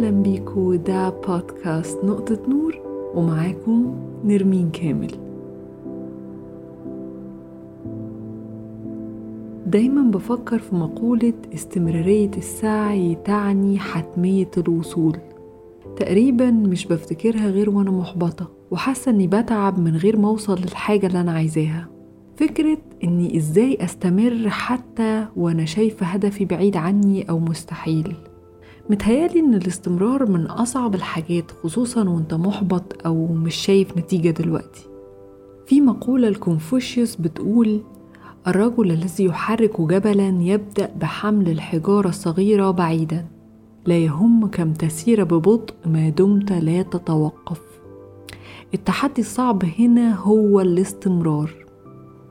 أهلا بيكو ده بودكاست نقطة نور ومعاكم نرمين كامل. دايما بفكر في مقولة استمرارية السعي تعني حتمية الوصول. تقريبا مش بفتكرها غير وأنا محبطة وحاسة إني بتعب من غير ما أوصل للحاجة اللي أنا عايزاها. فكرة إني إزاي أستمر حتى وأنا شايفة هدفي بعيد عني أو مستحيل. متهيألي إن الاستمرار من أصعب الحاجات خصوصا وأنت محبط أو مش شايف نتيجة دلوقتي. في مقولة لكونفوشيوس بتقول الرجل الذي يحرك جبلا يبدأ بحمل الحجارة الصغيرة بعيدا. لا يهم كم تسير ببطء ما دمت لا تتوقف. التحدي الصعب هنا هو الاستمرار.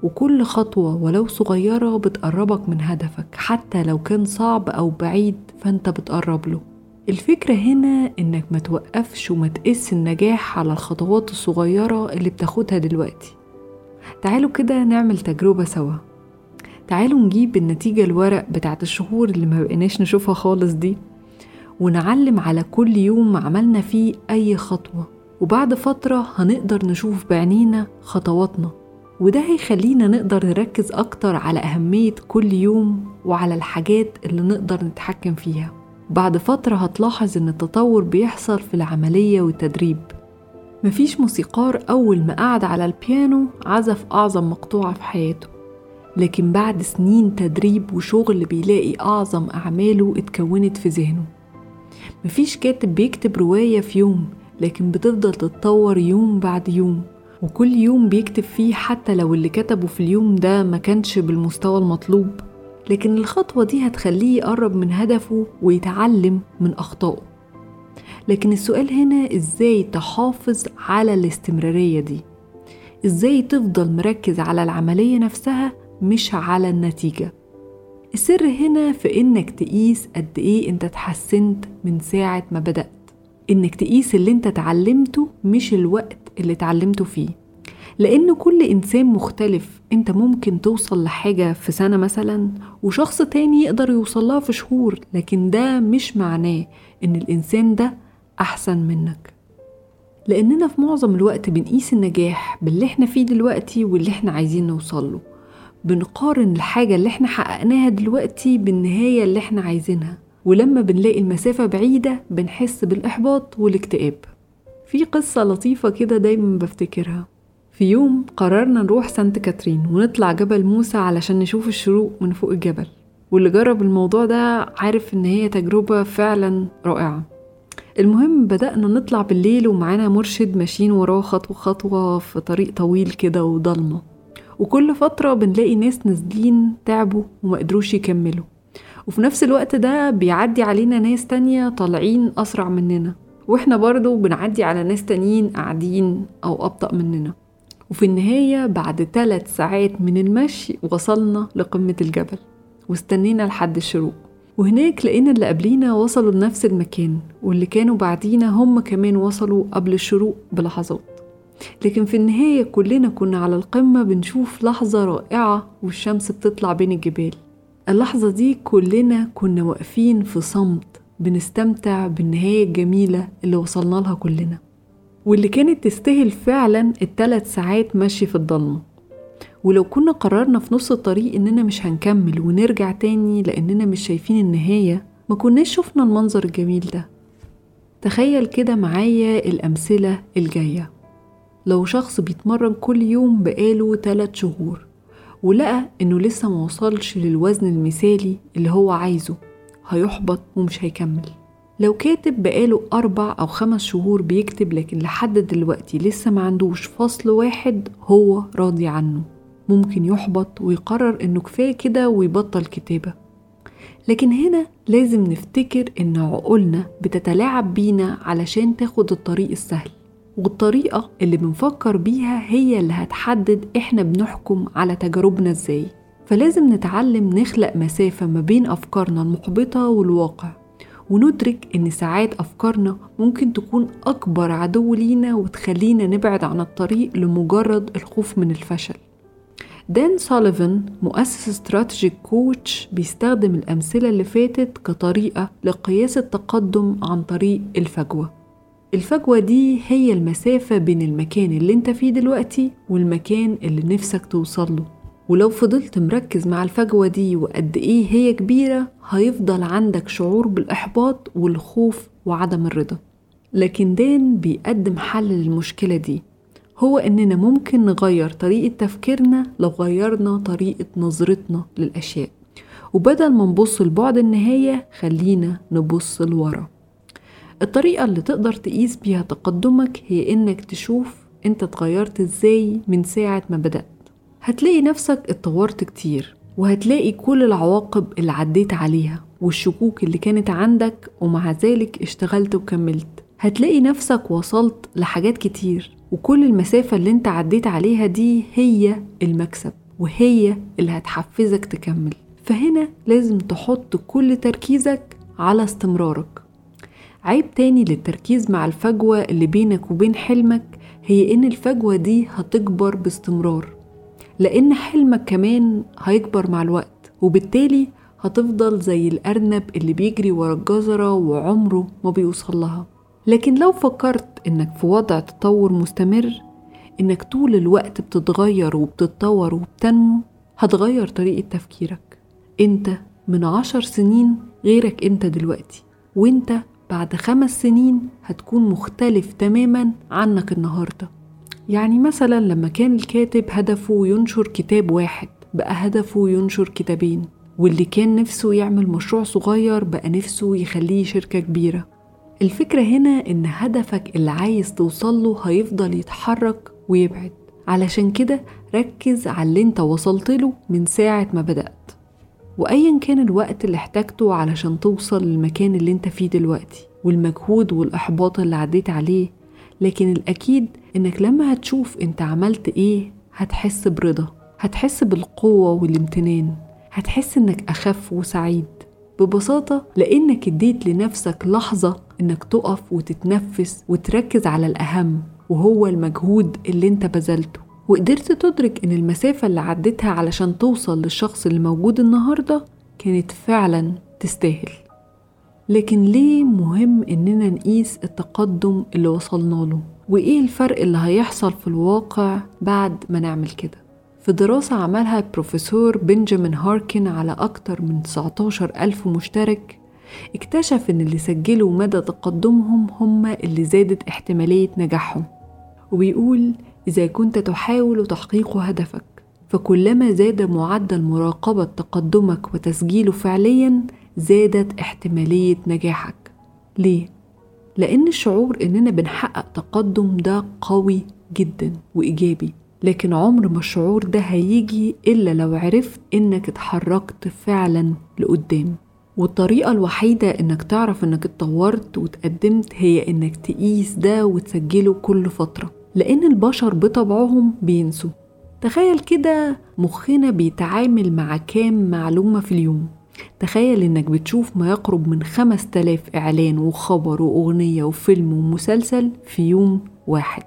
وكل خطوة ولو صغيرة بتقربك من هدفك حتى لو كان صعب أو بعيد فأنت بتقرب له. الفكرة هنا إنك ما توقفش وما تقيس النجاح على الخطوات الصغيرة اللي بتاخدها دلوقتي. تعالوا كده نعمل تجربة سوا. تعالوا نجيب النتيجة الورق بتاعت الشهور اللي ما بقيناش نشوفها خالص دي ونعلم على كل يوم عملنا فيه أي خطوة. وبعد فترة هنقدر نشوف بعينينا خطواتنا. وده هيخلينا نقدر نركز أكتر على أهمية كل يوم وعلى الحاجات اللي نقدر نتحكم فيها. بعد فترة هتلاحظ إن التطور بيحصل في العملية والتدريب. مفيش موسيقار أول ما قعد على البيانو عزف أعظم مقطوعة في حياته. لكن بعد سنين تدريب وشغل بيلاقي أعظم أعماله اتكونت في ذهنه. مفيش كاتب بيكتب رواية في يوم لكن بتفضل تتطور يوم بعد يوم. وكل يوم بيكتب فيه حتى لو اللي كتبه في اليوم ده ما كانش بالمستوى المطلوب. لكن الخطوة دي هتخليه يقرب من هدفه ويتعلم من أخطائه. لكن السؤال هنا إزاي تحافظ على الاستمرارية دي؟ إزاي تفضل مركز على العملية نفسها مش على النتيجة؟ السر هنا في إنك تقيس قد إيه أنت اتحسنت من ساعة ما بدأت. إنك تقيس اللي أنت اتعلمته مش الوقت اللي اتعلمته فيه. لأن كل إنسان مختلف أنت ممكن توصل لحاجة في سنة مثلا وشخص تاني يقدر يوصلها في شهور لكن ده مش معناه إن الإنسان ده أحسن منك. لأننا في معظم الوقت بنقيس النجاح باللي إحنا فيه دلوقتي واللي إحنا عايزين نوصله بنقارن الحاجة اللي إحنا حققناها دلوقتي بالنهاية اللي إحنا عايزينها. ولما بنلاقي المسافة بعيدة بنحس بالإحباط والاكتئاب. في قصة لطيفة كده دايما بفتكرها. في يوم قررنا نروح سانت كاترين ونطلع جبل موسى علشان نشوف الشروق من فوق الجبل. واللي جرب الموضوع ده عارف إن هي تجربة فعلا رائعة. المهم بدأنا نطلع بالليل ومعانا مرشد ماشيين وراه خطوة خطوة في طريق طويل كده وضلمة. وكل فترة بنلاقي ناس نازلين تعبوا وما قدروش يكملوا. وفي نفس الوقت ده بيعدي علينا ناس تانية طالعين أسرع مننا. وإحنا برضو بنعدي على ناس تانيين قاعدين أو أبطأ مننا. وفي النهاية بعد ثلاث ساعات من المشي وصلنا لقمة الجبل واستنينا لحد الشروق. وهناك لقينا اللي قبلينا وصلوا لنفس المكان واللي كانوا بعدينا هم كمان وصلوا قبل الشروق بلحظات. لكن في النهاية كلنا كنا على القمة بنشوف لحظة رائعة والشمس بتطلع بين الجبال. اللحظة دي كلنا كنا واقفين في صمت. بنستمتع بالنهاية الجميلة اللي وصلنا لها كلنا. واللي كانت تستاهل فعلا الثلاث ساعات مشي في الضلمة. ولو كنا قررنا في نص الطريق إننا مش هنكمل ونرجع تاني لأننا مش شايفين النهاية ما كناش شفنا المنظر الجميل ده. تخيل كده معايا الأمثلة الجاية. لو شخص بيتمرن كل يوم بقاله 3 شهور ولقى إنه لسه ما وصلش للوزن المثالي اللي هو عايزه هيحبط ومش هيكمل. لو كاتب بقاله أربع أو خمس شهور بيكتب لكن لحد دلوقتي لسه ما عندوش فصل واحد هو راضي عنه. ممكن يحبط ويقرر إنه كفاية كده ويبطل كتابة. لكن هنا لازم نفتكر إن عقولنا بتتلاعب بينا علشان تاخد الطريق السهل. والطريقة اللي بنفكر بيها هي اللي هتحدد إحنا بنحكم على تجاربنا إزاي. فلازم نتعلم نخلق مسافة ما بين أفكارنا المحبطة والواقع وندرك إن ساعات أفكارنا ممكن تكون أكبر عدو لينا وتخلينا نبعد عن الطريق لمجرد الخوف من الفشل. دان سوليفان مؤسس استراتيجيك كوتش بيستخدم الأمثلة اللي فاتت كطريقة لقياس التقدم عن طريق الفجوة. الفجوة دي هي المسافة بين المكان اللي انت فيه دلوقتي والمكان اللي نفسك توصله ولو فضلت مركز مع الفجوة دي وقد إيه هي كبيرة هيفضل عندك شعور بالإحباط والخوف وعدم الرضا. لكن دان بيقدم حل للمشكلة دي. هو إننا ممكن نغير طريقة تفكيرنا لو غيرنا طريقة نظرتنا للأشياء. وبدل ما نبص لبعد النهاية خلينا نبص لورا. الطريقة اللي تقدر تقيس بيها تقدمك هي إنك تشوف أنت اتغيرت إزاي من ساعة ما بدأت. هتلاقي نفسك اتطورت كتير وهتلاقي كل العواقب اللي عديت عليها والشكوك اللي كانت عندك ومع ذلك اشتغلت وكملت. هتلاقي نفسك وصلت لحاجات كتير وكل المسافة اللي انت عديت عليها دي هي المكسب وهي اللي هتحفزك تكمل. فهنا لازم تحط كل تركيزك على استمرارك. عيب تاني للتركيز مع الفجوة اللي بينك وبين حلمك هي إن الفجوة دي هتكبر باستمرار. لأن حلمك كمان هيكبر مع الوقت وبالتالي هتفضل زي الأرنب اللي بيجري ورا الجزرة وعمره ما بيوصل لها. لكن لو فكرت إنك في وضع تطور مستمر إنك طول الوقت بتتغير وبتتطور وبتنمو هتغير طريقة تفكيرك. أنت من عشر سنين غيرك أنت دلوقتي وأنت بعد خمس سنين هتكون مختلف تماما عنك النهارده. يعني مثلا لما كان الكاتب هدفه ينشر كتاب واحد بقى هدفه ينشر كتابين واللي كان نفسه يعمل مشروع صغير بقى نفسه يخليه شركة كبيرة. الفكرة هنا إن هدفك اللي عايز توصله هيفضل يتحرك ويبعد. علشان كده ركز على اللي أنت وصلت له من ساعة ما بدأت. وأيا كان الوقت اللي احتاجته علشان توصل للمكان اللي أنت فيه دلوقتي والمجهود والإحباط اللي عديت عليه لكن الأكيد إنك لما هتشوف أنت عملت إيه هتحس برضا هتحس بالقوة والامتنان هتحس إنك أخف وسعيد. ببساطة لأنك اديت لنفسك لحظة إنك تقف وتتنفس وتركز على الأهم وهو المجهود اللي أنت بذلته. وقدرت تدرك إن المسافة اللي عديتها علشان توصل للشخص اللي موجود النهاردة كانت فعلا تستاهل. لكن ليه مهم إننا نقيس التقدم اللي وصلنا له؟ وإيه الفرق اللي هيحصل في الواقع بعد ما نعمل كده؟ في دراسة عملها البروفيسور بنجامين هاركن على أكتر من 19 ألف مشترك اكتشف إن اللي سجلوا مدى تقدمهم هم اللي زادت احتمالية نجاحهم. وبيقول إذا كنت تحاول تحقيق هدفك فكلما زاد معدل مراقبة تقدمك وتسجيله فعليا زادت احتمالية نجاحك. ليه؟ لأن الشعور إننا بنحقق تقدم ده قوي جدا وإيجابي لكن عمر ما الشعور ده هيجي إلا لو عرفت إنك اتحركت فعلا لقدام. والطريقة الوحيدة إنك تعرف إنك اتطورت وتقدمت هي إنك تقيس ده وتسجله كل فترة لأن البشر بطبعهم بينسوا. تخيل كده مخنا بيتعامل مع كام معلومة في اليوم. تخيل إنك بتشوف ما يقرب من خمس تلاف إعلان وخبر وأغنية وفيلم ومسلسل في يوم واحد.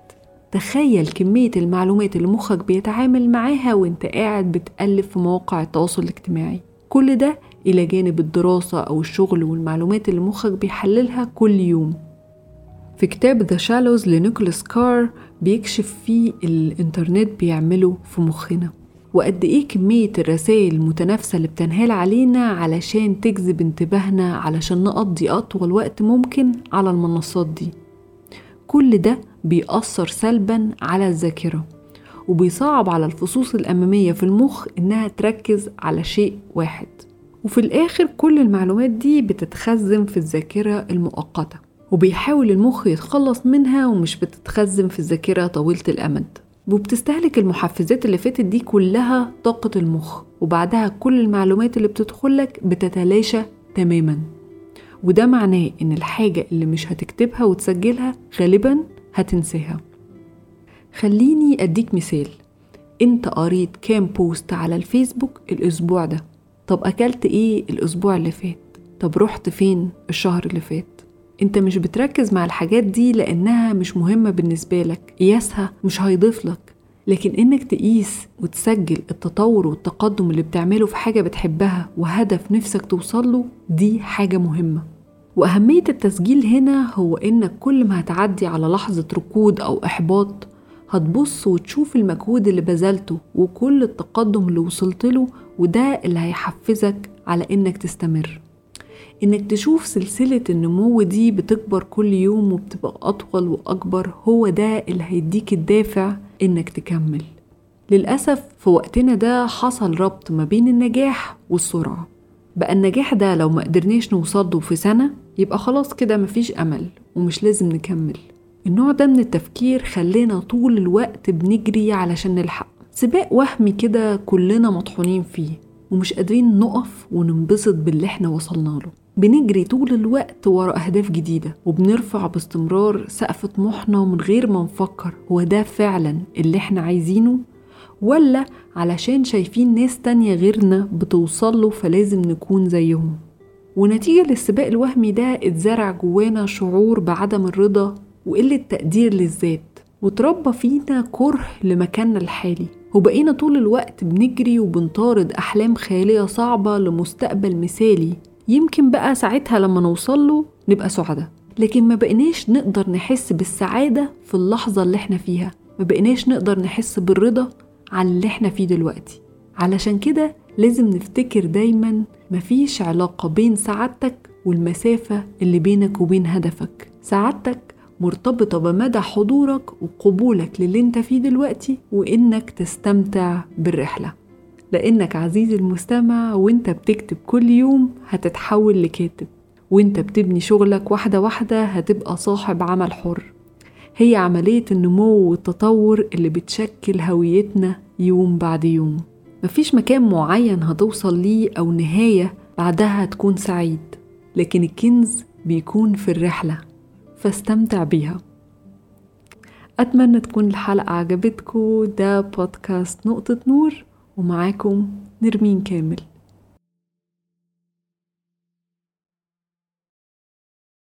تخيل كمية المعلومات اللي مخك بيتعامل معاها وإنت قاعد بتقلب في مواقع التواصل الاجتماعي. كل ده إلى جانب الدراسة أو الشغل والمعلومات اللي مخك بيحللها كل يوم. في كتاب The Shallows لنيكولاس كار بيكشف فيه الإنترنت بيعمله في مخنا. وقد إيه كمية الرسائل المتنافسة اللي بتنهال علينا علشان تجذب انتباهنا علشان نقضي أطول وقت ممكن على المنصات دي. كل ده بيأثر سلبا على الذاكرة وبيصعب على الفصوص الأمامية في المخ إنها تركز على شيء واحد. وفي الآخر كل المعلومات دي بتتخزن في الذاكرة المؤقتة وبيحاول المخ يتخلص منها ومش بتتخزن في الذاكرة طويلة الأمد. وبتستهلك المحفزات اللي فاتت دي كلها طاقة المخ وبعدها كل المعلومات اللي بتدخلك بتتلاشى تماما. وده معناه إن الحاجة اللي مش هتكتبها وتسجلها غالبا هتنساها. خليني أديك مثال. أنت قريت كام بوست على الفيسبوك الأسبوع ده؟ طب أكلت إيه الأسبوع اللي فات؟ طب رحت فين الشهر اللي فات؟ انت مش بتركز مع الحاجات دي لانها مش مهمة بالنسبة لك. قياسها مش هيضيف لك. لكن إنك تقيس وتسجل التطور والتقدم اللي بتعمله في حاجة بتحبها وهدف نفسك توصله دي حاجة مهمة. وأهمية التسجيل هنا هو إنك كل ما هتعدي على لحظة ركود أو إحباط هتبص وتشوف المجهود اللي بذلته وكل التقدم اللي وصلت له وده اللي هيحفزك على إنك تستمر. إنك تشوف سلسلة النمو دي بتكبر كل يوم وبتبقى أطول وأكبر هو ده اللي هيديك الدافع إنك تكمل. للأسف في وقتنا ده حصل ربط ما بين النجاح والسرعة. بقى النجاح ده لو ما قدرناش نوصله في سنة يبقى خلاص كده مفيش أمل ومش لازم نكمل. النوع ده من التفكير خلينا طول الوقت بنجري علشان نلحق. سباق وهمي كده كلنا مطحونين فيه ومش قادرين نقف وننبسط باللي إحنا وصلنا له. بنجري طول الوقت ورا أهداف جديدة وبنرفع باستمرار سقف طموحنا من غير ما نفكر هو ده فعلا اللي إحنا عايزينه؟ ولا علشان شايفين ناس تانية غيرنا بتوصله فلازم نكون زيهم؟ ونتيجة للسباق الوهمي ده اتزرع جوانا شعور بعدم الرضا وقلة تقدير للذات وتربى فينا كره لمكاننا الحالي. وبقينا طول الوقت بنجري وبنطارد أحلام خيالية صعبة لمستقبل مثالي يمكن بقى ساعتها لما نوصله نبقى سعداء. لكن ما بقيناش نقدر نحس بالسعادة في اللحظة اللي إحنا فيها. ما بقيناش نقدر نحس بالرضا على اللي إحنا فيه دلوقتي. علشان كده لازم نفتكر دايما مفيش علاقة بين سعادتك والمسافة اللي بينك وبين هدفك. سعادتك مرتبطة بمدى حضورك وقبولك للي انت فيه دلوقتي وإنك تستمتع بالرحلة. لأنك عزيزي المستمع وإنت بتكتب كل يوم هتتحول لكاتب. وإنت بتبني شغلك واحدة واحدة هتبقى صاحب عمل حر. هي عملية النمو والتطور اللي بتشكل هويتنا يوم بعد يوم. مفيش مكان معين هتوصل ليه أو نهاية بعدها هتكون سعيد لكن الكنز بيكون في الرحلة. فاستمتع بيها. أتمنى تكون الحلقة عجبتكم ده بودكاست نقطة نور. ومعاكم نرمين كامل.